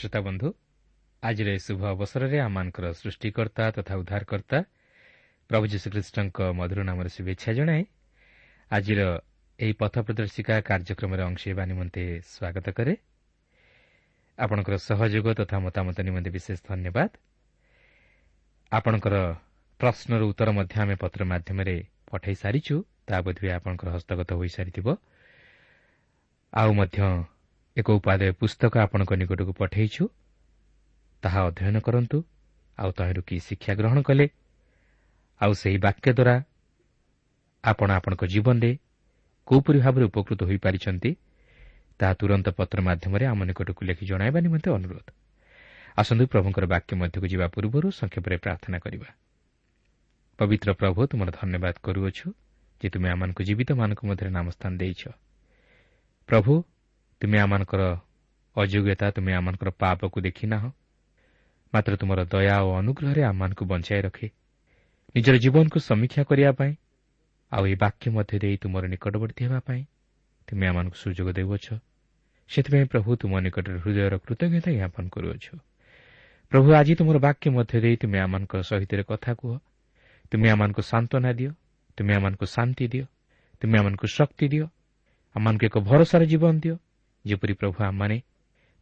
ପ୍ରିୟ ଶ୍ରୋତା ବନ୍ଧୁ ଆଜିର ଏହି ଶୁଭ ଅବସରରେ ଆମମାନଙ୍କର ସୃଷ୍ଟିକର୍ତ୍ତା ତଥା ଉଦ୍ଧାରକର୍ତ୍ତା ପ୍ରଭୁ ଯୀଶୁଖ୍ରୀଷ୍ଟଙ୍କ ମଧୁର ନାମରେ ଶୁଭେଚ୍ଛା ଜଣାଏ ଆଜିର ଏହି ପଥ ପ୍ରଦର୍ଶିକା କାର୍ଯ୍ୟକ୍ରମରେ ଅଂଶ ହେବା ନିମନ୍ତେ ସ୍ୱାଗତ କରେ। ଆପଣଙ୍କର ସହଯୋଗ ତଥା ମତାମତ ନିମନ୍ତେ ବିଶେଷ ଧନ୍ୟବାଦ। ଆପଣଙ୍କର ପ୍ରଶ୍ନର ଉତ୍ତର ମଧ୍ୟ ଆମେ ପତ୍ର ମାଧ୍ୟମରେ ପଠାଇ ସାରିଛୁ ତାହା ବୋଧହୁଏ ଆପଣଙ୍କର ହସ୍ତଗତ ହୋଇସାରିଥିବ। ଆଉ ମଧ୍ୟ ଏକ ଉପାଦେୟ ପୁସ୍ତକ ଆପଣଙ୍କ ନିକଟକୁ ପଠାଇଛୁ। ତାହା ଅଧ୍ୟୟନ କରନ୍ତୁ ଆଉ ତହିଁରୁ କି ଶିକ୍ଷା ଗ୍ରହଣ କଲେ ଆଉ ସେହି ବାକ୍ୟ ଦ୍ୱାରା ଆପଣ ଆପଣଙ୍କ ଜୀବନରେ କେଉଁପରି ଭାବରେ ଉପକୃତ ହୋଇପାରିଛନ୍ତି ତାହା ତୁରନ୍ତ ପତ୍ର ମାଧ୍ୟମରେ ଆମ ନିକଟକୁ ଲେଖି ଜଣାଇବା ନିମନ୍ତେ ଅନୁରୋଧ। ଆସନ୍ତୁ ପ୍ରଭୁଙ୍କର ବାକ୍ୟ ମଧ୍ୟକୁ ଯିବା ପୂର୍ବରୁ ସଂକ୍ଷେପରେ ପ୍ରାର୍ଥନା କରିବା। ପବିତ୍ର ପ୍ରଭୁ ତୁମର ଧନ୍ୟବାଦ କରୁଅଛୁ ଯେ ତୁମେ ଆମମାନଙ୍କୁ ଜୀବିତମାନଙ୍କ ମଧ୍ୟରେ ନାମସ୍ଥାନ ଦେଇଛ। ପ୍ରଭୁ ତୁମେ ଆମମାନଙ୍କର ଅଯୋଗ୍ୟତା ତୁମେ ଆମମାନଙ୍କର ପାପକୁ ଦେଖିନାହ ମାତ୍ର ତୁମର ଦୟା ଓ ଅନୁଗ୍ରହରେ ଆମମାନଙ୍କୁ ବଞ୍ଚାଇ ରଖେ ନିଜର ଜୀବନକୁ ସମୀକ୍ଷା କରିବା ପାଇଁ ଆଉ ଏହି ବାକ୍ୟ ମଧ୍ୟ ଦେଇ ତୁମର ନିକଟବର୍ତ୍ତୀ ହେବା ପାଇଁ ତୁମେ ଆମମାନଙ୍କୁ ସୁଯୋଗ ଦେଉଅଛ ସେଥିପାଇଁ ପ୍ରଭୁ ତୁମ ନିକଟରେ ହୃଦୟର କୃତଜ୍ଞତା ଜ୍ଞାପନ କରୁଅଛ ପ୍ରଭୁ ଆଜି ତୁମର ବାକ୍ୟ ମଧ୍ୟ ଦେଇ ତୁମେ ଆମମାନଙ୍କ ସହିତ କଥା କୁହ ତୁମେ ଆମମାନଙ୍କୁ ସାନ୍ତ୍ୱନା ଦିଅ ତୁମେ ଆମମାନଙ୍କୁ ଶାନ୍ତି ଦିଅ ତୁମେ ଆମମାନଙ୍କୁ ଶକ୍ତି ଦିଅ ଆମମାନଙ୍କୁ ଏକ ଭରସାର ଜୀବନ ଦିଅ ଯେପରି ପ୍ରଭୁ ଆମମାନେ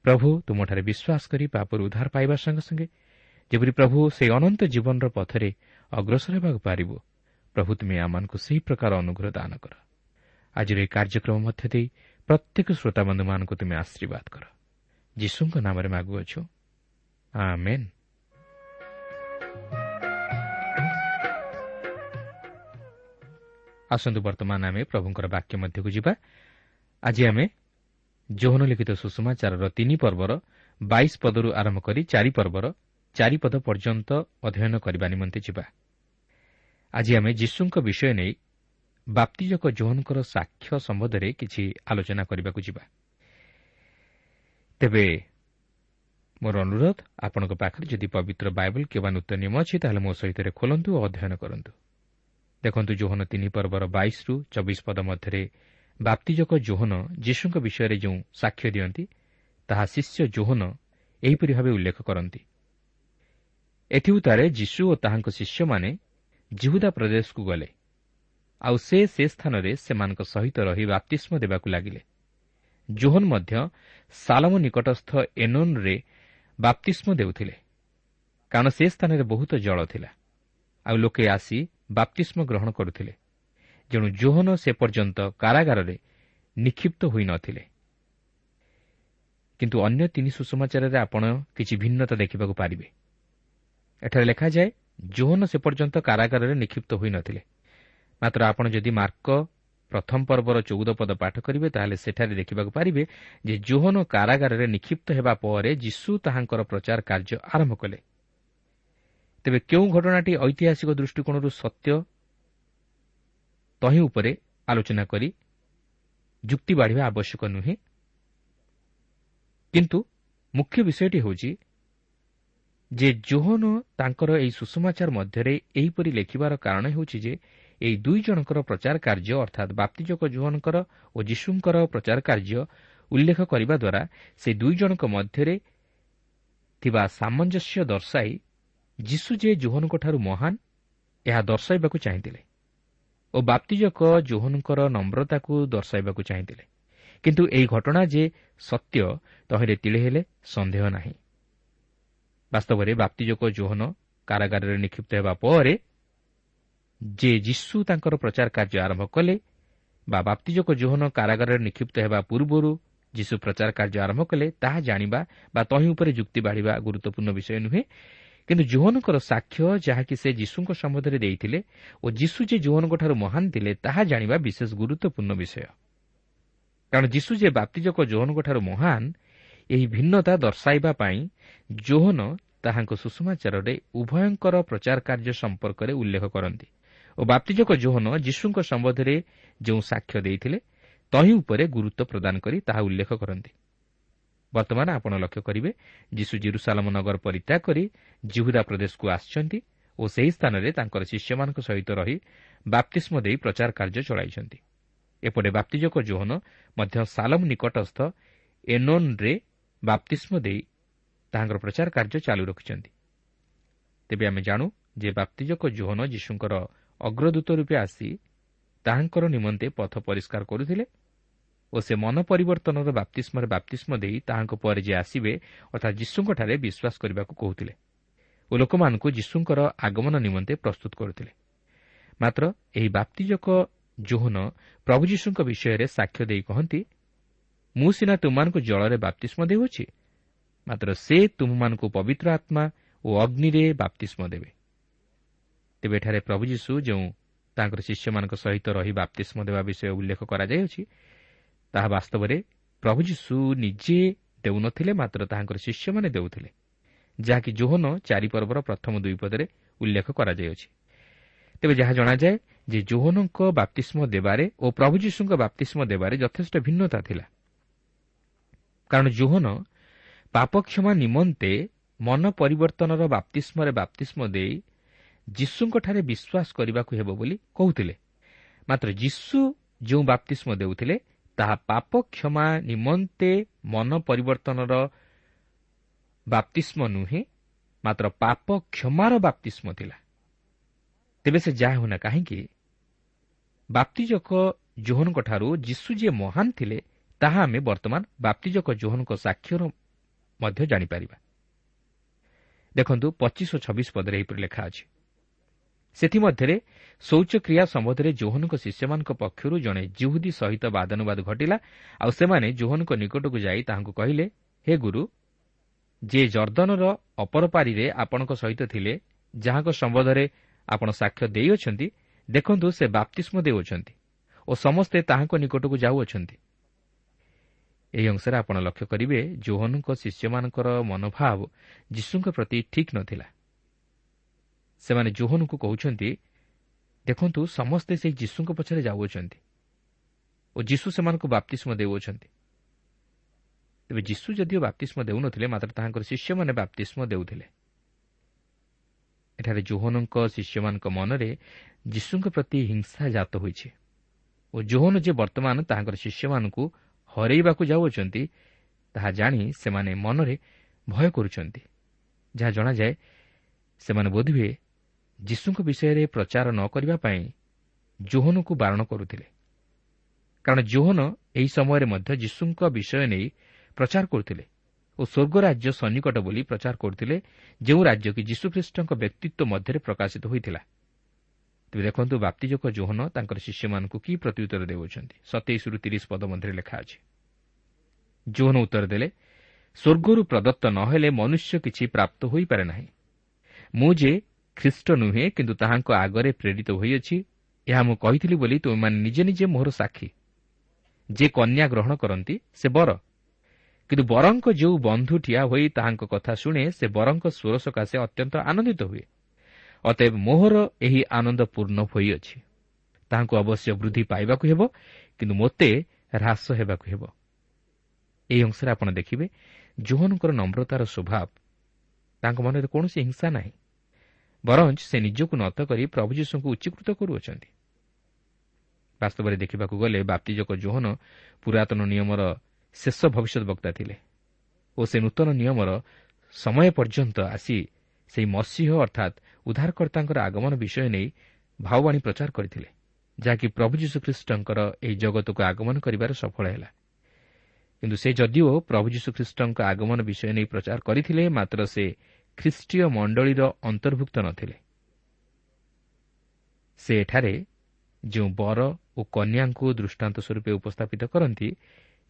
ପ୍ରଭୁ ତୁମଠାରେ ବିଶ୍ୱାସ କରି ପାପରୁ ଉଦ୍ଧାର ପାଇବା ସଙ୍ଗେ ସଙ୍ଗେ ଯେପରି ପ୍ରଭୁ ସେହି ଅନନ୍ତ ଜୀବନର ପଥରେ ଅଗ୍ରସର ହେବାକୁ ପାରିବ ପ୍ରଭୁ ତୁମେ ଆମମାନଙ୍କୁ ସେହି ପ୍ରକାର ଅନୁଗ୍ରହ ଦାନ କର। ଆଜିର ଏହି କାର୍ଯ୍ୟକ୍ରମ ମଧ୍ୟ ଦେଇ ପ୍ରତ୍ୟେକ ଶ୍ରୋତାବନ୍ଧୁମାନଙ୍କୁ ତୁମେ ଆଶୀର୍ବାଦ କର। ଯୀଶୁଙ୍କ ନାମରେ ମାଗୁଅଛୁ। ଆସନ୍ତୁ ବର୍ତ୍ତମାନ ଆମେ ପ୍ରଭୁଙ୍କର ବାକ୍ୟ ମଧ୍ୟକୁ ଯିବା। ଆଜି ଆମେ ଯୌନ ଲିଖିତ ସୁଷମାଚାରର ତିନି ପର୍ବର ବାଇଶ ପଦରୁ ଆରମ୍ଭ କରି ଚାରି ପର୍ବର ଚାରିପଦ ପର୍ଯ୍ୟନ୍ତ ଅଧ୍ୟୟନ କରିବା ନିମନ୍ତେ ଯିବା। ଆଜି ଆମେ ଯୀଶୁଙ୍କ ବିଷୟ ନେଇ ବାପ୍ତିଜକ ଯୌନଙ୍କର ସାକ୍ଷ୍ୟ ସମ୍ବନ୍ଧରେ କିଛି ଆଲୋଚନା କରିବାକୁ ଯିବା। ତେବେ ମୋର ଅନୁରୋଧ ଆପଣଙ୍କ ପାଖରେ ଯଦି ପବିତ୍ର ବାଇବଲ କିମ୍ବା ନୂତନ ନିୟମ ଅଛି ତାହେଲେ ମୋ ସହିତ ଖୋଲନ୍ତୁ ଓ ଅଧ୍ୟୟନ କରନ୍ତୁ। ଦେଖନ୍ତୁ ଜୋହନ ତିନି ପର୍ବର ବାଇଶରୁ ଚବିଶ ପଦ ମଧ୍ୟରେ ବାପ୍ତିଜକ ଜୋହନ ଯୀଶୁଙ୍କ ବିଷୟରେ ଯେଉଁ ସାକ୍ଷ୍ୟ ଦିଅନ୍ତି ତାହା ଶିଷ୍ୟ ଜୋହନ ଏହିପରି ଭାବେ ଉଲ୍ଲେଖ କରନ୍ତି। ଏଥିଉତାରେ ଯୀଶୁ ଓ ତାହାଙ୍କ ଶିଷ୍ୟମାନେ ଜିହୁଦା ପ୍ରଦେଶକୁ ଗଲେ। ଆଉ ସେ ସେ ସ୍ଥାନରେ ସେମାନଙ୍କ ସହିତ ରହି ବାପ୍ତିଷ୍ମ ଦେବାକୁ ଲାଗିଲେ। ଜୋହନ ମଧ୍ୟ ସାଲମ ନିକଟସ୍ଥ ଏନୋନ୍ରେ ବାପ୍ତିଷ୍ମ ଦେଉଥିଲେ। କାରଣ ସେ ସ୍ଥାନରେ ବହୁତ ଜଳ ଥିଲା। ଆଉ ଲୋକେ ଆସି ବାପ୍ତିଷ୍ମ ଗ୍ରହଣ କରୁଥିଲେ। ଯେଣୁ ଜୋହନ ସେ ପର୍ଯ୍ୟନ୍ତ କାରାଗାରରେ ନିକ୍ଷିପ୍ତ ହୋଇନଥିଲେ କିନ୍ତୁ ଅନ୍ୟ ତିନି ସୁଷମାଚାରରେ ଆପଣ କିଛି ଭିନ୍ନତା ଦେଖିବାକୁ ପାରିବେ ଏଠାରେ ଲେଖାଯାଏ ଜୋହନ ସେ ପର୍ଯ୍ୟନ୍ତ କାରାଗାରରେ ନିକ୍ଷିପ୍ତ ହୋଇନଥିଲେ ମାତ୍ର ଆପଣ ଯଦି ମାର୍କ ପ୍ରଥମ ପର୍ବର ଚଉଦ ପଦ ପାଠ କରିବେ ତାହେଲେ ସେଠାରେ ଦେଖିବାକୁ ପାରିବେ ଯେ ଜୋହନ କାରାଗାରରେ ନିକ୍ଷିପ୍ତ ହେବା ପରେ ଯୀଶୁ ତାହାଙ୍କର ପ୍ରଚାର କାର୍ଯ୍ୟ ଆରମ୍ଭ କଲେ। ତେବେ କେଉଁ ଘଟଣାଟି ଐତିହାସିକ ଦୃଷ୍ଟିକୋଣରୁ ସତ୍ୟ ତହିଁ ଉପରେ ଆଲୋଚନା କରି ଯୁକ୍ତି ବାଢ଼ିବା ଆବଶ୍ୟକ ନୁହେଁ। କିନ୍ତୁ ମୁଖ୍ୟ ବିଷୟଟି ହେଉଛି ଯେ ଜୋହନ ତାଙ୍କର ଏହି ସୁଷମାଚାର ମଧ୍ୟରେ ଏହିପରି ଲେଖିବାର କାରଣ ହେଉଛି ଯେ ଏହି ଦୁଇ ଜଣଙ୍କର ପ୍ରଚାର କାର୍ଯ୍ୟ ଅର୍ଥାତ୍ ବାପ୍ତିଜକ ଜୋହନଙ୍କର ଓ ଯୀଶୁଙ୍କର ପ୍ରଚାର କାର୍ଯ୍ୟ ଉଲ୍ଲେଖ କରିବା ଦ୍ୱାରା ସେ ଦୁଇ ଜଣଙ୍କ ମଧ୍ୟରେ ଥିବା ସାମଞ୍ଜସ୍ୟ ଦର୍ଶାଇ ଯୀଶୁ ଯେ ଜୋହନଙ୍କଠାରୁ ମହାନ ଏହା ଦର୍ଶାଇବାକୁ ଚାହିଁଥିଲେ। ଓ ବାପ୍ତିଜକ ଜୋହନଙ୍କର ନମ୍ରତାକୁ ଦର୍ଶାଇବାକୁ ଚାହିଁଥିଲେ। କିନ୍ତୁ ଏହି ଘଟଣା ଯେ ସତ୍ୟ ତହିଁରେ ତିଳେ ହେଲେ ସନ୍ଦେହ ନାହିଁ। ବାସ୍ତବରେ ବାପ୍ତିଜକ ଜୋହନ କାରାଗାରରେ ନିକ୍ଷିପ୍ତ ହେବା ପରେ ଯେ ଯୀଶୁ ତାଙ୍କର ପ୍ରଚାର କାର୍ଯ୍ୟ ଆରମ୍ଭ କଲେ ବା ବାପ୍ତିଜକ ଜୋହନ କାରାଗାରରେ ନିକ୍ଷିପ୍ତ ହେବା ପୂର୍ବରୁ ଯୀଶୁ ପ୍ରଚାର କାର୍ଯ୍ୟ ଆରମ୍ଭ କଲେ ତାହା ଜାଣିବା ବା ତହିଁ ଉପରେ ଯୁକ୍ତି ବାଢ଼ିବା ଗୁରୁତ୍ୱପୂର୍ଣ୍ଣ ବିଷୟ ନୁହେଁ। କିନ୍ତୁ ଜୋହନଙ୍କର ସାକ୍ଷ୍ୟ ଯାହାକି ସେ ଯୀଶୁଙ୍କ ସମ୍ବନ୍ଧରେ ଦେଇଥିଲେ ଓ ଯୀଶୁ ଯେ ଜୋହନଙ୍କଠାରୁ ମହାନ ଥିଲେ ତାହା ଜାଣିବା ବିଶେଷ ଗୁରୁତ୍ୱପୂର୍ଣ୍ଣ ବିଷୟ। କାରଣ ଯୀଶୁ ଯେ ବାପ୍ତିଜକ ଜୋହନଙ୍କଠାରୁ ମହାନ ଏହି ଭିନ୍ନତା ଦର୍ଶାଇବା ପାଇଁ ଜୋହନ ତାହାଙ୍କ ସୁଷମାଚାରରେ ଉଭୟଙ୍କର ପ୍ରଚାର କାର୍ଯ୍ୟ ସମ୍ପର୍କରେ ଉଲ୍ଲେଖ କରନ୍ତି ଓ ବାପ୍ତିଜକ ଜୋହନ ଯୀଶୁଙ୍କ ସମ୍ବନ୍ଧରେ ଯେଉଁ ସାକ୍ଷ୍ୟ ଦେଇଥିଲେ ତହିଁ ଉପରେ ଗୁରୁତ୍ୱ ପ୍ରଦାନ କରି ତାହା ଉଲ୍ଲେଖ କରନ୍ତି। ବର୍ତ୍ତମାନ ଆପଣ ଲକ୍ଷ୍ୟ କରିବେ ଯୀଶୁ ଜିରୁସାଲମ ନଗର ପରିତ୍ୟାଗ କରି ଜିହୁଦା ପ୍ରଦେଶକୁ ଆସିଛନ୍ତି ଓ ସେହି ସ୍ଥାନରେ ତାଙ୍କର ଶିଷ୍ୟମାନଙ୍କ ସହିତ ରହି ବାପ୍ତିଷ୍ମ ଦେଇ ପ୍ରଚାର କାର୍ଯ୍ୟ ଚଳାଇଛନ୍ତି। ଏପଟେ ବାପ୍ତିଜକ ଜୋହନ ମଧ୍ୟ ସାଲମ ନିକଟସ୍ଥ ଏନୋନ୍ରେ ବାପ୍ତିଷ୍ମ ଦେଇ ତାହାଙ୍କର ପ୍ରଚାର କାର୍ଯ୍ୟ ଚାଲୁ ରଖିଛନ୍ତି। ତେବେ ଆମେ ଜାଣୁ ଯେ ବାପ୍ତିଜକ ଜୋହନ ଯୀଶୁଙ୍କର ଅଗ୍ରଦୂତ ରୂପେ ଆସି ତାହାଙ୍କର ନିମନ୍ତେ ପଥ ପରିଷ୍କାର କରୁଥିଲେ ଓ ସେ ମନ ପରିବର୍ତ୍ତନର ବାପ୍ତିଷ୍ମରେ ବାପ୍ତିଷ୍ମ ଦେଇ ତାହାଙ୍କ ପରେ ଯେ ଆସିବେ ଅର୍ଥାତ୍ ଯୀଶୁଙ୍କଠାରେ ବିଶ୍ୱାସ କରିବାକୁ କହୁଥିଲେ ଓ ଲୋକମାନଙ୍କୁ ଯୀଶୁଙ୍କର ଆଗମନ ନିମନ୍ତେ ପ୍ରସ୍ତୁତ କରୁଥିଲେ। ମାତ୍ର ଏହି ବାପ୍ତିଜକ ଜୋହନ ପ୍ରଭୁ ଯୀଶୁଙ୍କ ବିଷୟରେ ସାକ୍ଷ୍ୟ ଦେଇ କହନ୍ତି ମୁଁ ସିନା ତୁମମାନଙ୍କୁ ଜଳରେ ବାପ୍ତିଷ୍ମ ଦେଉଅଛି ମାତ୍ର ସେ ତୁମମାନଙ୍କୁ ପବିତ୍ର ଆତ୍ମା ଓ ଅଗ୍ନିରେ ବାପ୍ତିଷ୍ମ ଦେବେ। ତେବେ ଏଠାରେ ପ୍ରଭୁ ଯୀଶୁ ଯେଉଁ ତାଙ୍କର ଶିଷ୍ୟମାନଙ୍କ ସହିତ ରହି ବାପ୍ତିଷ୍ମ ଦେବା ବିଷୟ ଉଲ୍ଲେଖ କରାଯାଇଅଛି ତାହା ବାସ୍ତବରେ ପ୍ରଭୁ ଯୀଶୁ ନିଜେ ଦେଉନଥିଲେ ମାତ୍ର ତାହାଙ୍କର ଶିଷ୍ୟମାନେ ଦେଉଥିଲେ ଯାହାକି ଜୋହନ ଚାରିପର୍ବର ପ୍ରଥମ ଦୁଇ ପଦରେ ଉଲ୍ଲେଖ କରାଯାଇଅଛି। ତେବେ ଯାହା ଜଣାଯାଏ ଯେ ଜୋହନଙ୍କ ବାପ୍ତିଷ୍ମ ଦେବାରେ ଓ ପ୍ରଭୁ ଯୀଶୁଙ୍କ ବାପ୍ତିଷ୍ମ ଦେବାରେ ଯଥେଷ୍ଟ ଭିନ୍ନତା ଥିଲା। କାରଣ ଜୋହନ ପାପକ୍ଷମା ନିମନ୍ତେ ମନ ପରିବର୍ତ୍ତନର ବାପ୍ତିଷ୍ମରେ ବାପ୍ତିଷ୍ମ ଦେଇ ଯୀଶୁଙ୍କଠାରେ ବିଶ୍ୱାସ କରିବାକୁ ହେବ ବୋଲି କହୁଥିଲେ। ମାତ୍ର ଯୀଶୁ ଯେଉଁ ବାପ୍ତିଷ୍ମ ଦେଉଥିଲେ ତାହା ପାପ କ୍ଷମା ନିମନ୍ତେ ମନ ପରିବର୍ତ୍ତନର ବାପ୍ତିଷ୍ମ ନୁହେଁ ମାତ୍ର ପାପ କ୍ଷମାର ବାପ୍ତିଷ୍ମ ଥିଲା। ତେବେ ସେ ଯାହା ହେଉନା କାହିଁକି? ବାପ୍ତିଜକ ଜୋହନଙ୍କଠାରୁ ଯୀଶୁ ଯିଏ ମହାନ ଥିଲେ ତାହା ଆମେ ବର୍ତ୍ତମାନ ବାପ୍ତିଜକ ଜୋହନଙ୍କ ସାକ୍ଷର ମଧ୍ୟ ଜାଣିପାରିବା। ଦେଖନ୍ତୁ ପଚିଶ ଓ ଛବିଶ ପଦରେ ଏହିପରି ଲେଖା ଅଛି। ସେଥିମଧ୍ୟରେ ଶୌଚକ୍ରିୟା ସମ୍ବନ୍ଧରେ ଜୋହନଙ୍କ ଶିଷ୍ୟମାନଙ୍କ ପକ୍ଷରୁ ଜଣେ ଜୁହୁଦୀ ସହିତ ବାଦାନୁବାଦ ଘଟିଲା। ଆଉ ସେମାନେ ଜୋହନଙ୍କ ନିକଟକୁ ଯାଇ ତାହାଙ୍କୁ କହିଲେ ହେ ଗୁରୁ ଯେ ଜର୍ଦ୍ଦନର ଅପରପାରିରେ ଆପଣଙ୍କ ସହିତ ଥିଲେ ଯାହାଙ୍କ ସମ୍ବନ୍ଧରେ ଆପଣ ସାକ୍ଷ୍ୟ ଦେଇଅଛନ୍ତି ଦେଖନ୍ତୁ ସେ ବାପ୍ତିଷ୍ମ ଦେଉଅଛନ୍ତି ଓ ସମସ୍ତେ ତାହାଙ୍କ ନିକଟକୁ ଯାଉଅଛନ୍ତି। ଏହି ଅଂଶରେ ଆପଣ ଲକ୍ଷ୍ୟ କରିବେ ଜୋହନଙ୍କ ଶିଷ୍ୟମାନଙ୍କର ମନୋଭାବ ଯୀଶୁଙ୍କ ପ୍ରତି ଠିକ୍ ନଥିଲା। ସେମାନେ ଜୋହନଙ୍କୁ କହୁଛନ୍ତି ଦେଖନ୍ତୁ ସମସ୍ତେ ସେହି ଯୀଶୁଙ୍କ ପଛରେ ଯାଉଅଛନ୍ତି ଓ ଯୀଶୁ ସେମାନଙ୍କୁ ବାପ୍ତିଷ୍ମ ଦେଉଅଛନ୍ତି। ତେବେ ଯୀଶୁ ଯଦିଓ ବାପ୍ତିଷ୍ମ ଦେଉନଥିଲେ ମାତ୍ର ତାହାଙ୍କର ଶିଷ୍ୟମାନେ ବାପ୍ତିଷ୍ମ ଦେଉଥିଲେ। ଏଠାରେ ଜୋହନଙ୍କ ଶିଷ୍ୟମାନଙ୍କ ମନରେ ଯୀଶୁଙ୍କ ପ୍ରତି ହିଂସା ଜାତ ହୋଇଛି ଓ ଜୋହନ ଯେ ବର୍ତ୍ତମାନ ତାହାଙ୍କର ଶିଷ୍ୟମାନଙ୍କୁ ହରାଇବାକୁ ଯାଉଅଛନ୍ତି ତାହା ଜାଣି ସେମାନେ ମନରେ ଭୟ କରୁଛନ୍ତି। ଯାହା ଜଣାଯାଏ ସେମାନେ ବୋଧହୁଏ ଯୀଶୁଙ୍କ ବିଷୟରେ ପ୍ରଚାର ନ କରିବା ପାଇଁ ଜୋହନକୁ ବାରଣ କରୁଥିଲେ। କାରଣ ଜୋହନ ଏହି ସମୟରେ ମଧ୍ୟ ଯୀଶୁଙ୍କ ବିଷୟ ନେଇ ପ୍ରଚାର କରୁଥିଲେ ଓ ସ୍ୱର୍ଗ ରାଜ୍ୟ ସନ୍ନିକଟ ବୋଲି ପ୍ରଚାର କରୁଥିଲେ ଯେଉଁ ରାଜ୍ୟ କି ଯୀଶୁଖ୍ରୀଷ୍ଟଙ୍କ ବ୍ୟକ୍ତିତ୍ୱ ମଧ୍ୟରେ ପ୍ରକାଶିତ ହୋଇଥିଲା। ତେବେ ଦେଖନ୍ତୁ ବାପ୍ତିଜକ ଜୋହନ ତାଙ୍କର ଶିଷ୍ୟମାନଙ୍କୁ କି ପ୍ରତ୍ୟୁତ୍ତର ଦେଉଛନ୍ତି ସତେଇଶରୁ ତିରିଶ ପଦ ମଧ୍ୟରେ ଲେଖା ଅଛି। ଜୋହନ ଉତ୍ତର ଦେଲେ ସ୍ୱର୍ଗରୁ ପ୍ରଦତ୍ତ ନ ହେଲେ ମନୁଷ୍ୟ କିଛି ପ୍ରାପ୍ତ ହୋଇପାରେ ନାହିଁ। ମୁଁ ଯେ ଖ୍ରୀଷ୍ଟ ନୁହେଁ କିନ୍ତୁ ତାହାଙ୍କ ଆଗରେ ପ୍ରେରିତ ହୋଇଅଛି ଏହା ମୁଁ କହିଥିଲି ବୋଲି ତୁମେମାନେ ନିଜେ ନିଜେ ମୋହର ସାକ୍ଷୀ। ଯେ କନ୍ୟା ଗ୍ରହଣ କରନ୍ତି ସେ ବର। କିନ୍ତୁ ବରଙ୍କ ଯେଉଁ ବନ୍ଧୁ ଠିଆ ହୋଇ ତାହାଙ୍କ କଥା ଶୁଣେ ସେ ବରଙ୍କ ସ୍ୱର ସକାଶେ ଅତ୍ୟନ୍ତ ଆନନ୍ଦିତ ହୁଏ। ଅତଏବ ମୋହର ଏହି ଆନନ୍ଦ ପୂର୍ଣ୍ଣ ହୋଇଅଛି। ତାହାଙ୍କୁ ଅବଶ୍ୟ ବୃଦ୍ଧି ପାଇବାକୁ ହେବ କିନ୍ତୁ ମୋତେ ହ୍ରାସ ହେବାକୁ ହେବ। ଏହି ଅଂଶରେ ଆପଣ ଦେଖିବେ ଜୋହନଙ୍କର ନମ୍ରତାର ସ୍ୱଭାବ। ତାଙ୍କ ମନରେ କୌଣସି ହିଂସା ନାହିଁ। ବରଞ୍ଚ ସେ ନିଜକୁ ନତ କରି ପ୍ରଭୁ ଯୀଶୁଙ୍କୁ ଉଚ୍ଚୀକୃତ କରୁଅଛନ୍ତି ବାସ୍ତବରେ ଦେଖିବାକୁ ଗଲେ ବାପ୍ତିଜକ ଜୋହନ ପୁରାତନ ନିୟମର ଶେଷ ଭବିଷ୍ୟତ ବକ୍ତା ଥିଲେ ଓ ସେ ନୂତନ ନିୟମର ସମୟ ପର୍ଯ୍ୟନ୍ତ ଆସି ସେହି ମସିହ ଅର୍ଥାତ୍ ଉଦ୍ଧାରକର୍ତ୍ତାଙ୍କର ଆଗମନ ବିଷୟ ନେଇ ଭାଓବାଣୀ ପ୍ରଚାର କରିଥିଲେ ଯାହାକି ପ୍ରଭୁ ଯୀଶୁଖ୍ରୀଷ୍ଟଙ୍କର ଏହି ଜଗତକୁ ଆଗମନ କରିବାରେ ସଫଳ ହେଲା। କିନ୍ତୁ ସେ ଯଦିଓ ପ୍ରଭୁ ଯୀଶୁଖ୍ରୀଷ୍ଟଙ୍କ ଆଗମନ ବିଷୟ ନେଇ ପ୍ରଚାର କରିଥିଲେ ମାତ୍ର ସେ ଖ୍ରୀଷ୍ଟୀୟ ମଣ୍ଡଳୀର ଅନ୍ତର୍ଭୁକ୍ତ ନଥିଲେ। ସେ ଏଠାରେ ଯେଉଁ ବର ଓ କନ୍ୟାଙ୍କୁ ଦୃଷ୍ଟାନ୍ତ ସ୍ୱରୂପେ ଉପସ୍ଥାପିତ କରନ୍ତି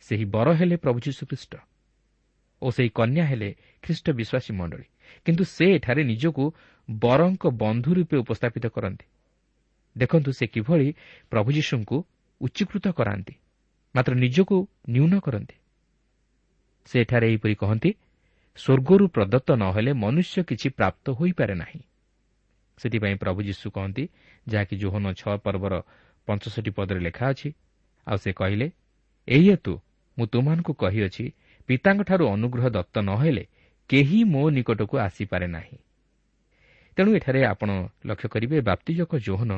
ସେହି ବର ହେଲେ ପ୍ରଭୁ ଯୀଶୁଖ୍ରୀଷ୍ଟ ଓ ସେହି କନ୍ୟା ହେଲେ ଖ୍ରୀଷ୍ଟ ବିଶ୍ୱାସୀ ମଣ୍ଡଳୀ। କିନ୍ତୁ ସେ ଏଠାରେ ନିଜକୁ ବରଙ୍କ ବନ୍ଧୁ ରୂପେ ଉପସ୍ଥାପିତ କରନ୍ତି। ଦେଖନ୍ତୁ ସେ କିଭଳି ପ୍ରଭୁ ଯୀଶୁଙ୍କୁ ଉଚ୍ଚୀକୃତ କରାନ୍ତି ମାତ୍ର ନିଜକୁ ନ୍ୟୁନ କରନ୍ତି। ସେ ଏଠାରେ ଏହିପରି କହନ୍ତି ସ୍ୱର୍ଗରୁ ପ୍ରଦତ୍ତ ନ ହେଲେ ମନୁଷ୍ୟ କିଛି ପ୍ରାପ୍ତ ହୋଇପାରେ ନାହିଁ। ସେଥିପାଇଁ ପ୍ରଭୁ ଯୀଶୁ କହନ୍ତି ଯାହାକି ଜୋହନ ଛଅ ପର୍ବର ପଞ୍ଚଷଠି ପଦରେ ଲେଖା ଅଛି ଆଉ ସେ କହିଲେ ଏହି ହେତୁ ମୁଁ ତୁମମାନଙ୍କୁ କହିଅଛି ପିତାଙ୍କଠାରୁ ଅନୁଗ୍ରହ ଦତ୍ତ ନ ହେଲେ କେହି ମୋ ନିକଟକୁ ଆସିପାରେ ନାହିଁ। ତେଣୁ ଏଠାରେ ଆପଣ ଲକ୍ଷ୍ୟ କରିବେ ବାପ୍ତିଜକ ଜୋହନ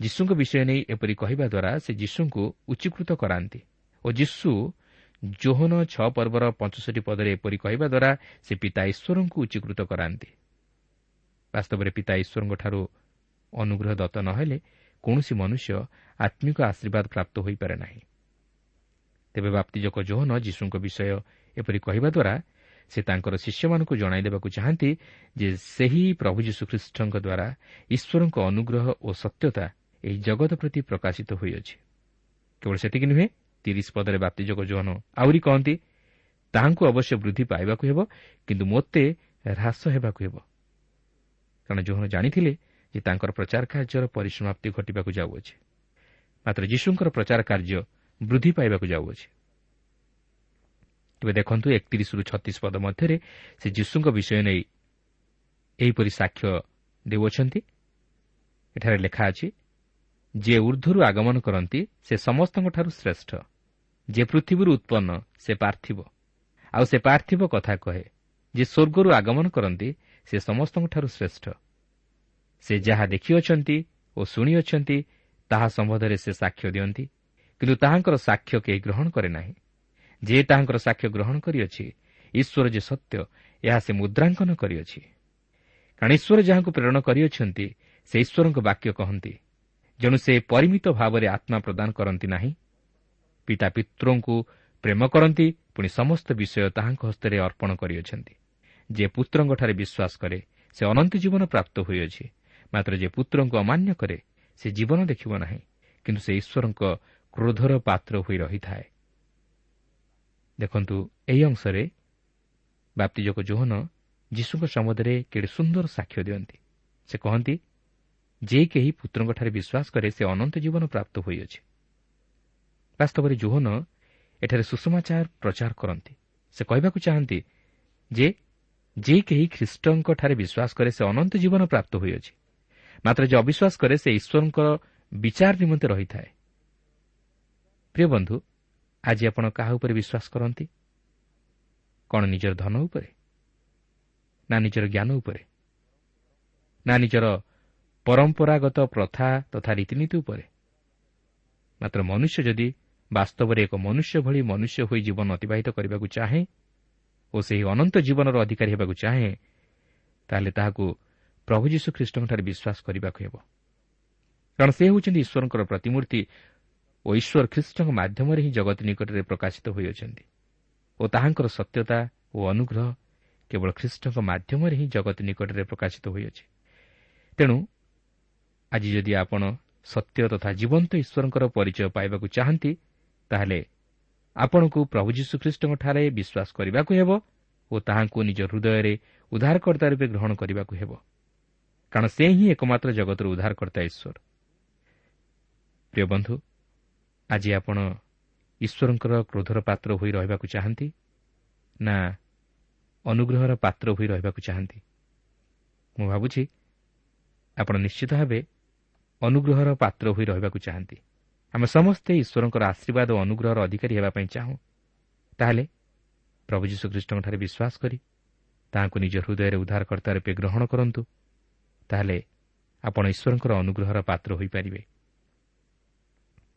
ଯୀଶୁଙ୍କ ବିଷୟ ନେଇ ଏପରି କହିବା ଦ୍ୱାରା ସେ ଯୀଶୁଙ୍କୁ ଉଚ୍ଚୀକୃତ କରାନ୍ତି ଓ ଯୀଶୁ ଜୋହନ ଛଅ ପର୍ବର ପଞ୍ଚଷଠି ପଦରେ ଏପରି କହିବା ଦ୍ୱାରା ସେ ପିତା ଈଶ୍ୱରଙ୍କୁ ଉଚ୍ଚୀକୃତ କରାନ୍ତି। ବାସ୍ତବରେ ପିତା ଈଶ୍ୱରଙ୍କଠାରୁ ଅନୁଗ୍ରହ ଦତ୍ତ ନ ହେଲେ କୌଣସି ମନୁଷ୍ୟ ଆତ୍ମିକ ଆଶୀର୍ବାଦ ପ୍ରାପ୍ତ ହୋଇପାରେ ନାହିଁ। ତେବେ ବାପ୍ତିଜକ ଜୋହନ ଯୀଶୁଙ୍କ ବିଷୟ ଏପରି କହିବା ଦ୍ୱାରା ସେ ତାଙ୍କର ଶିଷ୍ୟମାନଙ୍କୁ ଜଣାଇ ଦେବାକୁ ଚାହାନ୍ତି ଯେ ସେହି ପ୍ରଭୁ ଯୀଶୁଖ୍ରୀଷ୍ଟଙ୍କ ଦ୍ୱାରା ଈଶ୍ୱରଙ୍କ ଅନୁଗ୍ରହ ଓ ସତ୍ୟତା ଏହି ଜଗତ ପ୍ରତି ପ୍ରକାଶିତ ହୋଇଅଛି। କେବଳ ସେତିକି ନୁହେଁ ତିରିଶ ପଦରେ ବାପ୍ତିଜକ ଜୋହନ ଆହୁରି କହନ୍ତି ତାହାଙ୍କୁ ଅବଶ୍ୟ ବୃଦ୍ଧି ପାଇବାକୁ ହେବ କିନ୍ତୁ ମୋତେ ହ୍ରାସ ହେବାକୁ ହେବ। କାରଣ ଜୋହନ ଜାଣିଥିଲେ ଯେ ତାଙ୍କର ପ୍ରଚାର କାର୍ଯ୍ୟର ପରିସମାପ୍ତି ଘଟିବାକୁ ଯାଉଅଛି। ମାତ୍ର ଯୀଶୁଙ୍କର ପ୍ରଚାର କାର୍ଯ୍ୟ ବୃଦ୍ଧି ପାଇବାକୁ ଯାଉଅଛି। ତେବେ ଦେଖନ୍ତୁ ଏକତିରିଶରୁ ଛତିଶ ପଦ ମଧ୍ୟରେ ସେ ଯୀଶୁଙ୍କ ବିଷୟ ନେଇ ଏହିପରି ସାକ୍ଷ୍ୟ ଦେଉଅଛନ୍ତି। ଏଠାରେ ଲେଖା ଅଛି ଯିଏ ଉର୍ଦ୍ଧ୍ୱରୁ ଆଗମନ କରନ୍ତି ସେ ସମସ୍ତଙ୍କଠାରୁ ଶ୍ରେଷ୍ଠ। ଯେ ପୃଥିବୀରୁ ଉତ୍ପନ୍ନ ସେ ପାର୍ଥିବ। ଆଉ ସେ ପାର୍ଥିବ କଥା କହେ ଯେ ସ୍ୱର୍ଗରୁ ଆଗମନ କରନ୍ତି ସେ ସମସ୍ତଙ୍କଠାରୁ ଶ୍ରେଷ୍ଠ। ସେ ଯାହା ଦେଖିଅଛନ୍ତି ଓ ଶୁଣିଅଛନ୍ତି ତାହା ସମ୍ବନ୍ଧରେ ସେ ସାକ୍ଷ୍ୟ ଦିଅନ୍ତି। କିନ୍ତୁ ତାହାଙ୍କର ସାକ୍ଷ୍ୟ କେହି ଗ୍ରହଣ କରେ ନାହିଁ। ଯିଏ ତାହାଙ୍କର ସାକ୍ଷ୍ୟ ଗ୍ରହଣ କରିଅଛି ଈଶ୍ୱର ଯେ ସତ୍ୟ ଏହା ସେ ମୁଦ୍ରାଙ୍କନ କରିଅଛି। କାରଣ ଈଶ୍ୱର ଯାହାଙ୍କୁ ପ୍ରେରଣ କରିଅଛନ୍ତି ସେ ଈଶ୍ୱରଙ୍କ ବାକ୍ୟ କହନ୍ତି। ଯେଣୁ ସେ ପରିମିତ ଭାବରେ ଆତ୍ମା ପ୍ରଦାନ କରନ୍ତି ନାହିଁ ପିତା ପିତୃଙ୍କୁ ପ୍ରେମ କରନ୍ତି ପୁଣି ସମସ୍ତ ବିଷୟ ତାହାଙ୍କ ହସ୍ତରେ ଅର୍ପଣ କରିଅଛନ୍ତି। ଯିଏ ପୁତ୍ରଙ୍କଠାରେ ବିଶ୍ୱାସ କରେ ସେ ଅନନ୍ତ ଜୀବନ ପ୍ରାପ୍ତ ହୋଇଅଛି। ମାତ୍ର ଯେ ପୁତ୍ରଙ୍କୁ ଅମାନ୍ୟ କରେ ସେ ଜୀବନ ଦେଖିବ ନାହିଁ କିନ୍ତୁ ସେ ଈଶ୍ୱରଙ୍କ କ୍ରୋଧର ପାତ୍ର ହୋଇ ରହିଥାଏ। ଦେଖନ୍ତୁ ଏହି ଅଂଶରେ ବାପ୍ତିଯୋଗ ଜୋହନ ଯୀଶୁଙ୍କ ସମ୍ବନ୍ଧରେ କେଡ଼େ ସୁନ୍ଦର ସାକ୍ଷ୍ୟ ଦିଅନ୍ତି। ସେ କହନ୍ତି ଯେ କେହି ପୁତ୍ରଙ୍କଠାରେ ବିଶ୍ୱାସ କରେ ସେ ଅନନ୍ତ ଜୀବନ ପ୍ରାପ୍ତ ହୋଇଅଛି। ବାସ୍ତବରେ ଜୋହନ ଏଠାରେ ସୁଷମାଚାର ପ୍ରଚାର କରନ୍ତି। ସେ କହିବାକୁ ଚାହାନ୍ତି ଯେ ଯେ କେହି ଖ୍ରୀଷ୍ଟଙ୍କଠାରେ ବିଶ୍ୱାସ କରେ ସେ ଅନନ୍ତ ଜୀବନ ପ୍ରାପ୍ତ ହୋଇଅଛି। ମାତ୍ର ଯେ ଅବିଶ୍ୱାସ କରେ ସେ ଈଶ୍ୱରଙ୍କର ବିଚାର ନିମନ୍ତେ ରହିଥାଏ। ପ୍ରିୟ ବନ୍ଧୁ ଆଜି ଆପଣ କାହା ଉପରେ ବିଶ୍ୱାସ କରନ୍ତି? କ'ଣ ନିଜର ଧନ ଉପରେ? ନା ନିଜର ଜ୍ଞାନ ଉପରେ? ନା ନିଜର ପରମ୍ପରାଗତ ପ୍ରଥା ତଥା ରୀତିନୀତି ଉପରେ? ମାତ୍ର ମନୁଷ୍ୟ ଯଦି ବାସ୍ତବରେ ଏକ ମନୁଷ୍ୟ ଭଳି ମନୁଷ୍ୟ ହୋଇ ଜୀବନ ଅତିବାହିତ କରିବାକୁ ଚାହେଁ ଓ ସେହି ଅନନ୍ତ ଜୀବନର ଅଧିକାରୀ ହେବାକୁ ଚାହେଁ ତାହେଲେ ତାହାକୁ ପ୍ରଭୁ ଯୀଶୁ ଖ୍ରୀଷ୍ଟଙ୍କଠାରେ ବିଶ୍ୱାସ କରିବାକୁ ହେବ। କାରଣ ସେ ହେଉଛନ୍ତି ଈଶ୍ୱରଙ୍କର ପ୍ରତିମୂର୍ତ୍ତି ଓ ଈଶ୍ୱର ଖ୍ରୀଷ୍ଟଙ୍କ ମାଧ୍ୟମରେ ହିଁ ଜଗତ ନିକଟରେ ପ୍ରକାଶିତ ହୋଇଅଛନ୍ତି ଓ ତାହାଙ୍କର ସତ୍ୟତା ଓ ଅନୁଗ୍ରହ କେବଳ ଖ୍ରୀଷ୍ଟଙ୍କ ମାଧ୍ୟମରେ ହିଁ ଜଗତ ନିକଟରେ ପ୍ରକାଶିତ ହୋଇଅଛି। ତେଣୁ ଆଜି ଯଦି ଆପଣ ସତ୍ୟ ତଥା ଜୀବନ୍ତ ଈଶ୍ୱରଙ୍କର ପରିଚୟ ପାଇବାକୁ ଚାହାନ୍ତି ତାହେଲେ ଆପଣଙ୍କୁ ପ୍ରଭୁ ଯୀଶୁଖ୍ରୀଷ୍ଟଙ୍କଠାରେ ବିଶ୍ୱାସ କରିବାକୁ ହେବ ଓ ତାହାଙ୍କୁ ନିଜ ହୃଦୟରେ ଉଦ୍ଧାରକର୍ତ୍ତା ରୂପେ ଗ୍ରହଣ କରିବାକୁ ହେବ। କାରଣ ସେ ହିଁ ଏକମାତ୍ର ଜଗତର ଉଦ୍ଧାରକର୍ତ୍ତା ଈଶ୍ୱର। ପ୍ରିୟ ବନ୍ଧୁ ଆଜି ଆପଣ ଈଶ୍ୱରଙ୍କର କ୍ରୋଧର ପାତ୍ର ହୋଇ ରହିବାକୁ ଚାହାନ୍ତି? ନା ଅନୁଗ୍ରହର ପାତ୍ର ହୋଇ ରହିବାକୁ ଚାହାନ୍ତି? ମୁଁ ଭାବୁଛି ଆପଣ ନିଶ୍ଚିତ ଭାବେ ଅନୁଗ୍ରହର ପାତ୍ର ହୋଇ ରହିବାକୁ ଚାହାନ୍ତି। ଆମେ ସମସ୍ତେ ଈଶ୍ୱରଙ୍କର ଆଶୀର୍ବାଦ ଓ ଅନୁଗ୍ରହର ଅଧିକାରୀ ହେବା ପାଇଁ ଚାହୁଁ। ତାହେଲେ ପ୍ରଭୁ ଯୀଶୁଖ୍ରୀଷ୍ଟଙ୍କଠାରେ ବିଶ୍ୱାସ କରି ତାହାଙ୍କୁ ନିଜ ହୃଦୟରେ ଉଦ୍ଧାରକର୍ତ୍ତା ରୂପେ ଗ୍ରହଣ କରନ୍ତୁ। ତାହେଲେ ଆପଣ ଈଶ୍ୱରଙ୍କର ଅନୁଗ୍ରହର ପାତ୍ର ହୋଇପାରିବେ।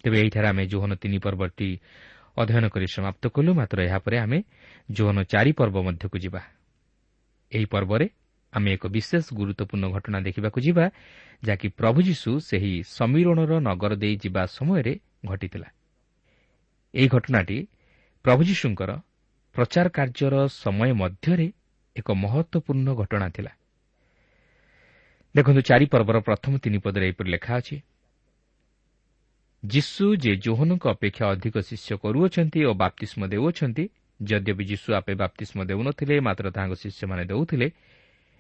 ତେବେ ଏହିଠାରେ ଆମେ ଜୋହନ ତିନି ପର୍ବଟି ଅଧ୍ୟୟନ କରି ସମାପ୍ତ କଲୁ। ମାତ୍ର ଏହାପରେ ଆମେ ଜୋହନ ଚାରି ପର୍ବ ମଧ୍ୟକୁ ଯିବା। ଏହି ପର୍ବରେ ଆମେ ଏକ ବିଶେଷ ଗୁରୁତ୍ୱପୂର୍ଣ୍ଣ ଘଟଣା ଦେଖିବାକୁ ଯିବା ଯାହାକି ପ୍ରଭୁ ଯୀଶୁ ସେହି ସମୀରଣର ନଗର ଦେଇ ଯିବା ସମୟରେ ଘଟିଥିଲା। ଏହି ଘଟଣାଟି ପ୍ରଭୁ ଯୀଶୁଙ୍କର ପ୍ରଚାର କାର୍ଯ୍ୟର ସମୟ ମଧ୍ୟରେ ଏକ ମହତ୍ୱପୂର୍ଣ୍ଣ ଘଟଣା ଥିଲା। ଦେଖନ୍ତୁ ଚାରି ପର୍ବର ପ୍ରଥମ ତିନି ପଦରେ ଏହିପରି ଲେଖା ଅଛି ଯୀଶୁ ଯେ ଜୋହନଙ୍କ ଅପେକ୍ଷା ଅଧିକ ଶିଷ୍ୟ କରୁଅଛନ୍ତି ଓ ବାପ୍ତିଷ୍ମ ଦେଉଅଛନ୍ତି ଯଦ୍ୟପି ଯୀଶୁ ଆପେ ବାପ୍ତିଷ୍ମ ଦେଉନଥିଲେ ମାତ୍ର ତାହାଙ୍କ ଶିଷ୍ୟମାନେ ଦେଉଥିଲେ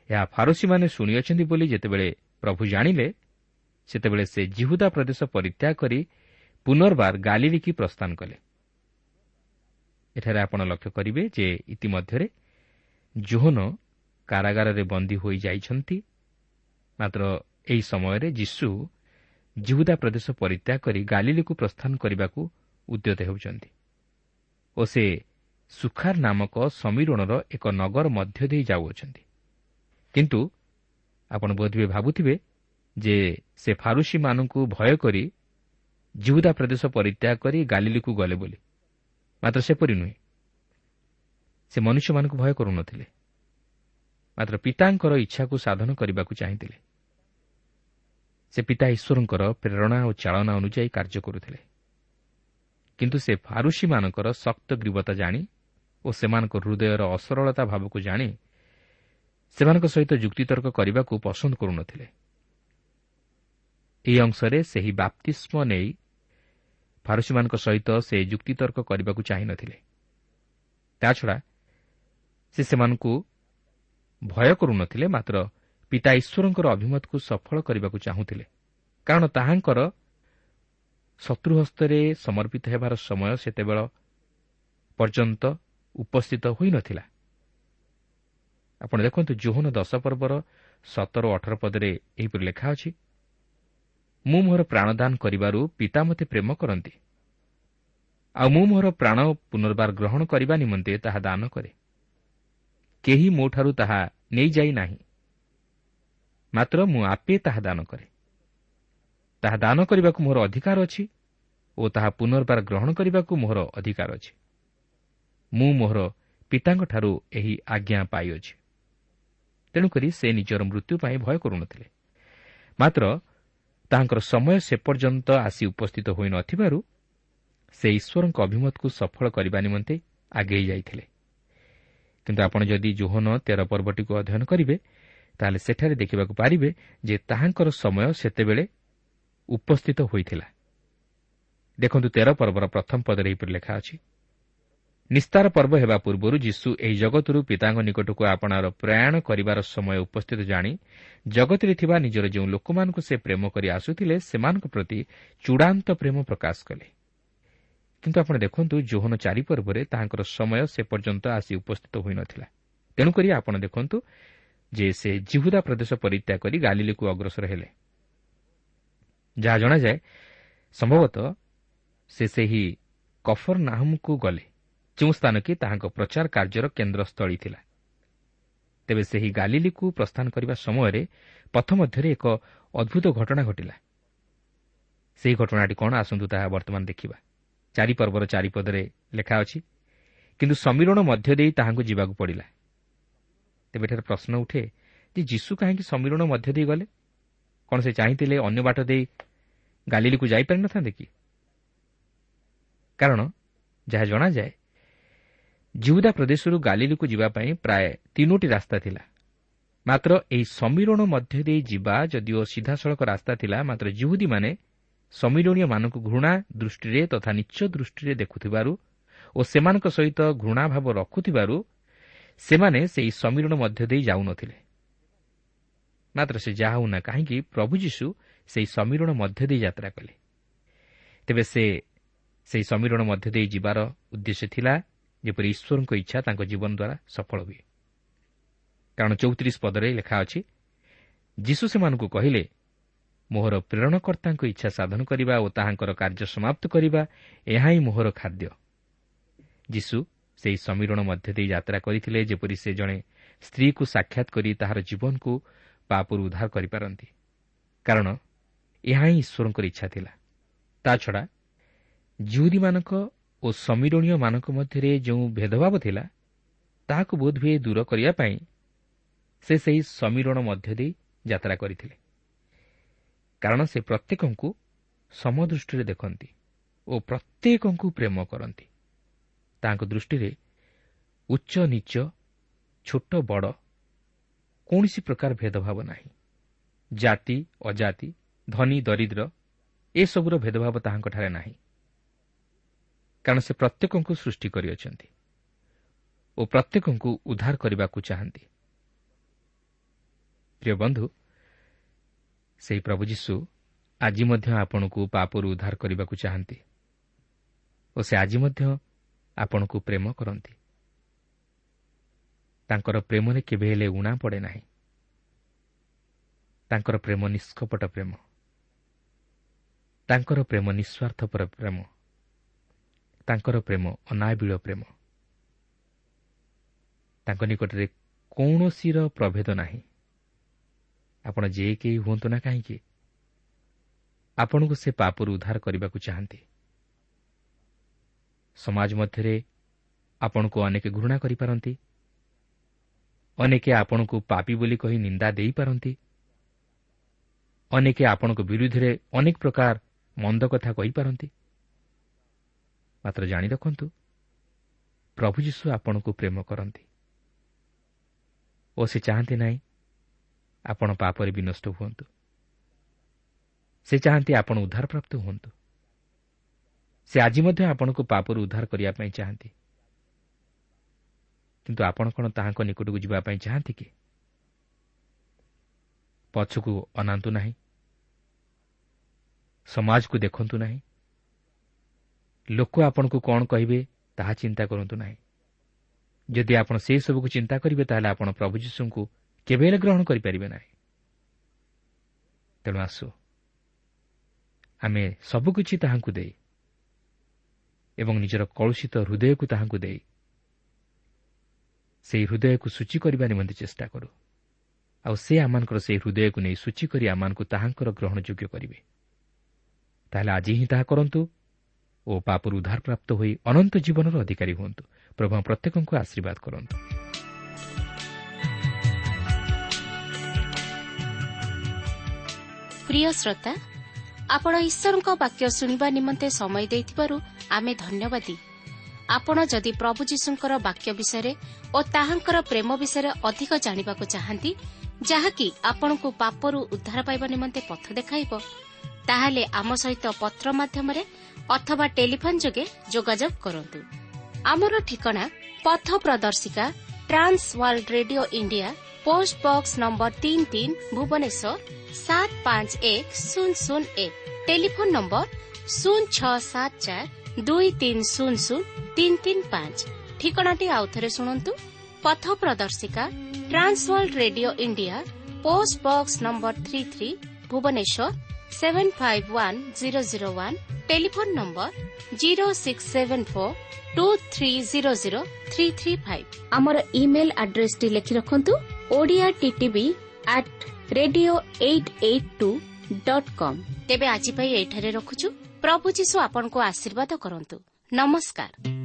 ଏହା ଫାରୋସୀମାନେ ଶୁଣିଅଛନ୍ତି ବୋଲି ଯେତେବେଳେ ପ୍ରଭୁ ଜାଣିଲେ ସେତେବେଳେ ସେ ଜିହୁଦା ପ୍ରଦେଶ ପରିତ୍ୟାଗ କରି ପୁନର୍ବାର ଗାଲିଲିକି ପ୍ରସ୍ଥାନ କଲେ। ଏଠାରେ ଆପଣ ଲକ୍ଷ୍ୟ କରିବେ ଯେ ଇତିମଧ୍ୟରେ ଜୋହନ କାରାଗାରରେ ବନ୍ଦୀ ହୋଇଯାଇଛନ୍ତି ମାତ୍ର ଏହି ସମୟରେ ଯୀଶୁ ଜିହୁଦା ପ୍ରଦେଶ ପରିତ୍ୟାଗ କରି ଗାଲିଲିକୁ ପ୍ରସ୍ଥାନ କରିବାକୁ ଉଦ୍ୟତ ହେଉଛନ୍ତି ଓ ସେ ସୁଖାର ନାମକ ସମୀରଣର ଏକ ନଗର ମଧ୍ୟ ଦେଇ ଯାଉଅଛନ୍ତି। କିନ୍ତୁ ଆପଣ ବୋଧହୁଏ ଭାବୁଥିବେ ଯେ ସେ ଫାରୁସିମାନଙ୍କୁ ଭୟ କରି ଜିହୁଦା ପ୍ରଦେଶ ପରିତ୍ୟାଗ କରି ଗାଲିଲିକୁ ଗଲେ ବୋଲି। ମାତ୍ର ସେପରି ନୁହେଁ। ସେ ମନୁଷ୍ୟମାନଙ୍କୁ ଭୟ କରୁନଥିଲେ। ମାତ୍ର ପିତାଙ୍କର ଇଚ୍ଛାକୁ ସାଧନ କରିବାକୁ ଚାହିଁଥିଲେ। ସେ ପିତା ଈଶ୍ୱରଙ୍କର ପ୍ରେରଣା ଓ ଚାଳନା ଅନୁଯାୟୀ କାର୍ଯ୍ୟ କରୁଥିଲେ। କିନ୍ତୁ ସେ ଫାରୁସିମାନଙ୍କର ଶକ୍ତ ଗ୍ରୀବତା ଜାଣି ଓ ସେମାନଙ୍କ ହୃଦୟର ଅସରଳତା ଭାବକୁ ଜାଣି ସେମାନଙ୍କ ସହିତ ଯୁକ୍ତିତର୍କ କରିବାକୁ ପସନ୍ଦ କରୁନଥିଲେ। ଏହି ଅଂଶରେ ସେହି ବାପ୍ତିଷ୍ମ ନେଇ ଫାରୁସିମାନଙ୍କ ସହିତ ସେ ଯୁକ୍ତିତର୍କ କରିବାକୁ ଚାହିଁନଥିଲେ। ତାଛଡ଼ା ସେ ସେମାନଙ୍କୁ ଭୟ କରୁନଥିଲେ ମାତ୍ର ପିତା ଈଶ୍ୱରଙ୍କର ଅଭିମତକୁ ସଫଳ କରିବାକୁ ଚାହୁଁଥିଲେ। କାରଣ ତାହାଙ୍କର ଶତ୍ରୁ ହସ୍ତରେ ସମର୍ପିତ ହେବାର ସମୟ ସେତେବେଳେ ପର୍ଯ୍ୟନ୍ତ ଉପସ୍ଥିତ ହୋଇନଥିଲା ଆପଣ ଦେଖନ୍ତୁ ଜୋହନ ଦଶ ପର୍ବର ସତର ଓ ଅଠର ପଦରେ ଏହିପରି ଲେଖା ଅଛି ମୁଁ ମୋର ପ୍ରାଣଦାନ କରିବାରୁ ପିତା ମୋତେ ପ୍ରେମ କରନ୍ତି। ଆଉ ମୁଁ ମୋର ପ୍ରାଣ ପୁନର୍ବାର ଗ୍ରହଣ କରିବା ନିମନ୍ତେ ତାହା ଦାନ କରେ। କେହି ମୋଠାରୁ ତାହା ନେଇଯାଇ ନାହିଁ। ମାତ୍ର ମୁଁ ଆପେ ତାହା ଦାନ କରେ। ତାହା ଦାନ କରିବାକୁ ମୋର ଅଧିକାର ଅଛି ଓ ତାହା ପୁନର୍ବାର ଗ୍ରହଣ କରିବାକୁ ମୋର ଅଧିକାର ଅଛି। ମୁଁ ମୋର ପିତାଙ୍କଠାରୁ ଏହି ଆଜ୍ଞା ପାଇଅଛି। ତେଣୁକରି ସେ ନିଜର ମୃତ୍ୟୁ ପାଇଁ ଭୟ କରୁନଥିଲେ। ମାତ୍ର ତାହାଙ୍କର ସମୟ ସେ ପର୍ଯ୍ୟନ୍ତ ଆସି ଉପସ୍ଥିତ ହୋଇନଥିବାରୁ ସେ ଈଶ୍ୱରଙ୍କ ଅଭିମତକୁ ସଫଳ କରିବା ନିମନ୍ତେ ଆଗେଇ ଯାଇଥିଲେ। କିନ୍ତୁ ଆପଣ ଯଦି ଜୋହନ ତେର ପର୍ବଟିକୁ ଅଧ୍ୟୟନ କରିବେ ତାହେଲେ ସେଠାରେ ଦେଖିବାକୁ ପାରିବେ ଯେ ତାହାଙ୍କର ସମୟ ସେତେବେଳେ ଉପସ୍ଥିତ ହୋଇଥିଲା। ଦେଖନ୍ତୁ ତେର ପର୍ବର ପ୍ରଥମ ପଦରେ ଏହିପରି ଲେଖା ଅଛି। ନିସ୍ତାର ପର୍ବ ହେବା ପୂର୍ବରୁ ଯୀଶୁ ଏହି ଜଗତରୁ ପିତାଙ୍କ ନିକଟକୁ ଆପଣାର ପ୍ରୟାଣ କରିବାର ସମୟ ଉପସ୍ଥିତ ଜାଣି ଜଗତରେ ଥିବା ନିଜର ଯେଉଁ ଲୋକମାନଙ୍କୁ ସେ ପ୍ରେମ କରି ଆସୁଥିଲେ ସେମାନଙ୍କ ପ୍ରତି ଚୂଡ଼ାନ୍ତ ପ୍ରେମ ପ୍ରକାଶ କଲେ। କିନ୍ତୁ ଆପଣ ଦେଖନ୍ତୁ ଜୋହନ ଚାରି ପର୍ବରେ ତାହାଙ୍କର ସମୟ ସେ ପର୍ଯ୍ୟନ୍ତ ଆସି ଉପସ୍ଥିତ ହୋଇନଥିଲା। ତେଣୁକରି ଆପଣ ଦେଖନ୍ତୁ ଯେ ସେ ଜିହୁଦା ପ୍ରଦେଶ ପରିତ୍ୟାଗ କରି ଗାଲିଲିକୁ ଅଗ୍ରସର ହେଲେ। ଯାହା ଜଣାଯାଏ ସମ୍ଭବତଃ ସେ ସେହି କଫର ନାହମକୁ ଗଲେ। ଯେଉଁ ସ୍ଥାନ କି ତାହାଙ୍କ ପ୍ରଚାର କାର୍ଯ୍ୟର କେନ୍ଦ୍ରସ୍ଥଳୀ ଥିଲା। ତେବେ ସେହି ଗାଲିଲିକୁ ପ୍ରସ୍ଥାନ କରିବା ସମୟରେ ପଥ ମଧ୍ୟରେ ଏକ ଅଦ୍ଭୁତ ଘଟଣା ଘଟିଲା। ସେହି ଘଟଣାଟି କ'ଣ ଆସନ୍ତୁ ତାହା ବର୍ତ୍ତମାନ ଦେଖିବା। ଚାରିପର୍ବର ଚାରିପଦରେ ଲେଖା ଅଛି କିନ୍ତୁ ସମୀରଣ ମଧ୍ୟ ଦେଇ ତାହାଙ୍କୁ ଯିବାକୁ ପଡ଼ିଲା ତେବେ ଏଠାରେ ପ୍ରଶ୍ନ ଉଠେ ଯେ ଯୀଶୁ କାହିଁକି ସମୀରଣ ମଧ୍ୟ ଦେଇ ଗଲେ? କ'ଣ ସେ ଚାହିଁଥିଲେ ଅନ୍ୟ ବାଟ ଦେଇ ଗାଲିଲିକୁ ଯାଇପାରିନଥାନ୍ତେ କି? କାରଣ ଯାହା ଜଣାଯାଏ ଜିହୁଦା ପ୍ରଦେଶରୁ ଗାଲିଲିକୁ ଯିବା ପାଇଁ ପ୍ରାୟ ତିନୋଟି ରାସ୍ତା ଥିଲା। ମାତ୍ର ଏହି ସମୀରଣ ମଧ୍ୟ ଦେଇ ଯିବା ଯଦିଓ ସିଧାସଳଖ ରାସ୍ତା ଥିଲା ମାତ୍ର ଜିହୁଦୀମାନେ ସମୀରଣୀୟମାନଙ୍କୁ ଘୃଣା ଦୃଷ୍ଟିରେ ତଥା ନିଚ ଦୃଷ୍ଟିରେ ଦେଖୁଥିବାରୁ ଓ ସେମାନଙ୍କ ସହିତ ଘୃଣାଭାବ ରଖୁଥିବାରୁ ସେମାନେ ସେହି ସମୀରଣ ମଧ୍ୟ ଦେଇ ଯାଉନଥିଲେ। ମାତ୍ର ସେ ଯାହା ହେଉନା କାହିଁକି ପ୍ରଭୁ ଯୀଶୁ ସେହି ସମୀରଣ ମଧ୍ୟ ଦେଇ ଯାତ୍ରା କଲେ। ତେବେ ସେ ସେହି ସମୀରଣ ମଧ୍ୟ ଦେଇ ଯିବାର ଉଦ୍ଦେଶ୍ୟ ଥିଲା ଯେପରି ଈଶ୍ୱରଙ୍କ ଇଚ୍ଛା ତାଙ୍କ ଜୀବନ ଦ୍ୱାରା ସଫଳ ହୁଏ। କାରଣ ଚଉତିରିଶ ପଦରେ ଲେଖା ଅଛି ଯୀଶୁ ସେମାନଙ୍କୁ କହିଲେ ମୋହର ପ୍ରେରଣକର୍ତ୍ତାଙ୍କ ଇଚ୍ଛା ସାଧନ କରିବା ଓ ତାହାଙ୍କର କାର୍ଯ୍ୟ ସମାପ୍ତ କରିବା ଏହା ହିଁ ମୋହର ଖାଦ୍ୟ। ଯୀଶୁ ସେହି ସମୀରଣ ମଧ୍ୟ ଦେଇ ଯାତ୍ରା କରିଥିଲେ ଯେପରି ସେ ଜଣେ ସ୍ତ୍ରୀକୁ ସାକ୍ଷାତ କରି ତାହାର ଜୀବନକୁ ପାପରୁ ଉଦ୍ଧାର କରିପାରନ୍ତି। କାରଣ ଏହା ହିଁ ଈଶ୍ୱରଙ୍କର ଇଚ୍ଛା ଥିଲା। ତାଛଡ଼ା ଜିହୁଦୀମାନଙ୍କ ଓ ସମୀରଣୀୟମାନଙ୍କ ମଧ୍ୟରେ ଯେଉଁ ଭେଦଭାବ ଥିଲା ତାହାକୁ ବୋଧହୁଏ ଦୂର କରିବା ପାଇଁ ସେ ସେହି ସମୀରଣ ମଧ୍ୟ ଦେଇ ଯାତ୍ରା କରିଥିଲେ। କାରଣ ସେ ପ୍ରତ୍ୟେକଙ୍କୁ ସମଦୃଷ୍ଟିରେ ଦେଖନ୍ତି ଓ ପ୍ରତ୍ୟେକଙ୍କୁ ପ୍ରେମ କରନ୍ତି। ତାଙ୍କ ଦୃଷ୍ଟିରେ ଉଚ୍ଚ ନିଚ ଛୋଟ ବଡ଼ କୌଣସି ପ୍ରକାର ଭେଦଭାବ ନାହିଁ। ଜାତି ଅଜାତି ଧନୀ ଦରିଦ୍ର ଏସବୁର ଭେଦଭାବ ତାହାଙ୍କଠାରେ ନାହିଁ। କାରଣ ସେ ପ୍ରତ୍ୟେକଙ୍କୁ ସୃଷ୍ଟି କରିଅଛନ୍ତି ଓ ପ୍ରତ୍ୟେକଙ୍କୁ ଉଦ୍ଧାର କରିବାକୁ ଚାହାନ୍ତି। ପ୍ରିୟ ବନ୍ଧୁ ସେହି ପ୍ରଭୁ ଯୀଶୁ ଆଜି ମଧ୍ୟ ଆପଣଙ୍କୁ ପାପରୁ ଉଦ୍ଧାର କରିବାକୁ ଚାହାନ୍ତି ଓ ସେ ଆଜି ମଧ୍ୟ ଆପଣଙ୍କୁ ପ୍ରେମ କରନ୍ତି। ତାଙ୍କର ପ୍ରେମରେ କେବେ ହେଲେ ଉଣା ପଡ଼େ ନାହିଁ। ତାଙ୍କର ପ୍ରେମ ନିଷ୍କପଟ ପ୍ରେମ। ତାଙ୍କର ପ୍ରେମ ନିଃସ୍ୱାର୍ଥପର ପ୍ରେମ। ତାଙ୍କର ପ୍ରେମ ଅନାବିଳ ପ୍ରେମ। ତାଙ୍କ ନିକଟରେ କୌଣସିର ପ୍ରଭେଦ ନାହିଁ। ଆପଣ ଯେ କେହି ହୁଅନ୍ତୁ ନା କାହିଁକି ଆପଣଙ୍କୁ ସେ ପାପରୁ ଉଦ୍ଧାର କରିବାକୁ ଚାହାନ୍ତି। ସମାଜ ମଧ୍ୟରେ ଆପଣଙ୍କୁ ଅନେକ ଘୃଣା କରିପାରନ୍ତି ଅନେକ ଆପଣଙ୍କୁ ପାପି ବୋଲି କହି ନିନ୍ଦା ଦେଇପାରନ୍ତି ଅନେକ ଆପଣଙ୍କ ବିରୁଦ୍ଧରେ ଅନେକ ପ୍ରକାର ମନ୍ଦ କଥା କହିପାରନ୍ତି। ମାତ୍ର ଜାଣି ରଖନ୍ତୁ ପ୍ରଭୁ ଯୀଶୁ ଆପଣଙ୍କୁ ପ୍ରେମ କରନ୍ତି ଓ ସେ ଚାହାନ୍ତି ନାହିଁ ଆପଣ ପାପରେ ବିନଷ୍ଟ ହୁଅନ୍ତୁ। ସେ ଚାହାନ୍ତି ଆପଣ ଉଦ୍ଧାରପ୍ରାପ୍ତ ହୁଅନ୍ତୁ। ସେ ଆଜି ମଧ୍ୟ ଆପଣଙ୍କୁ ପାପରୁ ଉଦ୍ଧାର କରିବା ପାଇଁ ଚାହାନ୍ତି। କିନ୍ତୁ ଆପଣ କ'ଣ ତାହାଙ୍କ ନିକଟକୁ ଯିବା ପାଇଁ ଚାହାନ୍ତି କି? ପଛକୁ ଅନାନ୍ତୁ ନାହିଁ। ସମାଜକୁ ଦେଖନ୍ତୁ ନାହିଁ। ଲୋକ ଆପଣଙ୍କୁ କ'ଣ କହିବେ ତାହା ଚିନ୍ତା କରନ୍ତୁ ନାହିଁ। ଯଦି ଆପଣ ସେସବୁକୁ ଚିନ୍ତା କରିବେ ତାହେଲେ ଆପଣ ପ୍ରଭୁ ଯୀଶୁଙ୍କୁ କେବେ ହେଲେ ଗ୍ରହଣ କରିପାରିବେ ନାହିଁ। ତେଣୁ ଆସୁ। ଆମେ ସବୁକିଛି ତାହାଙ୍କୁ ଦେଇ ଏବଂ ନିଜର କଳୁଷିତ ହୃଦୟକୁ ତାହାଙ୍କୁ ଦେଇ ସେହି ହୃଦୟକୁ ସୂଚୀ କରିବା ନିମନ୍ତେ ଚେଷ୍ଟା କରୁ। ଆଉ ସେ ଆମମାନଙ୍କର ସେହି ହୃଦୟକୁ ନେଇ ସୂଚୀ କରି ଆମମାନଙ୍କୁ ତାହାଙ୍କର ଗ୍ରହଣ ଯୋଗ୍ୟ କରିବେ। ତାହେଲେ ଆଜି ହିଁ ତାହା କରନ୍ତୁ। ଓ ପାପରୁ ଉଦ୍ଧାରପ୍ରାପ୍ତ ହୋଇ ଅନନ୍ତ ଜୀବନର ଅଧିକାରୀ ହୁଅନ୍ତୁ। ପ୍ରଭୁ ପ୍ରତ୍ୟେକଙ୍କୁ ଆଶୀର୍ବାଦ କରନ୍ତୁ। ପ୍ରିୟ ଶ୍ରୋତା ଆପଣ ଈଶ୍ୱରଙ୍କ ବାକ୍ୟ ଶୁଣିବା ନିମନ୍ତେ ସମୟ ଦେଇଥିବାରୁ ଆମେ ଧନ୍ୟବାଦୀ। ଆପଣ ଯଦି ପ୍ରଭୁ ଯୀଶୁଙ୍କର ବାକ୍ୟ ବିଷୟରେ ଓ ତାହାଙ୍କର ପ୍ରେମ ବିଷୟରେ ଅଧିକ ଜାଣିବାକୁ ଚାହାନ୍ତି ଯାହାକି ଆପଣଙ୍କୁ ପାପରୁ ଉଦ୍ଧାର ପାଇବା ନିମନ୍ତେ ପଥ ଦେଖାଇବ ତାହେଲେ ଆମ ସହିତ ପତ୍ର ମାଧ୍ୟମରେ ଅଥବା ଟେଲିଫୋନ୍ ଯୋଗେ ଯୋଗାଯୋଗ କରନ୍ତୁ। ଆମର ଠିକଣା ପଥ ପ୍ରଦର୍ଶିକା trans world radio India post box number ତିନି ତିନି ଭୁବନେଶ୍ୱର ସାତ ପାଞ୍ଚ ଏକ ଶୂନ ଶୂନ ଏକ। ଟେଲିଫୋନ୍ ନମ୍ବର ଶୂନ ଛଅ ସାତ ଚାରି ଦୁଇ ତିନି ଶୂନ ଶୂନ ତିନି ତିନି ପାଞ୍ଚ। ଠିକଣାଟି ଆଉଥରେ ଶୁଣନ୍ତୁ। ପଥ ପ୍ରଦର୍ଶିକା trans world radio India post box number three three Bhubaneswar seven five one zero zero one telephone number zero six seven four two three zero zero three three five আমার ইমেল আড্রেসটি লেখি রাখন্তু Odia TTV at radio eight eight two dot com তেবে আজি পাই এঠারে রখুছু প্রভু যীশু আপনার আশীর্বাদ করন্তু। নমস্কার।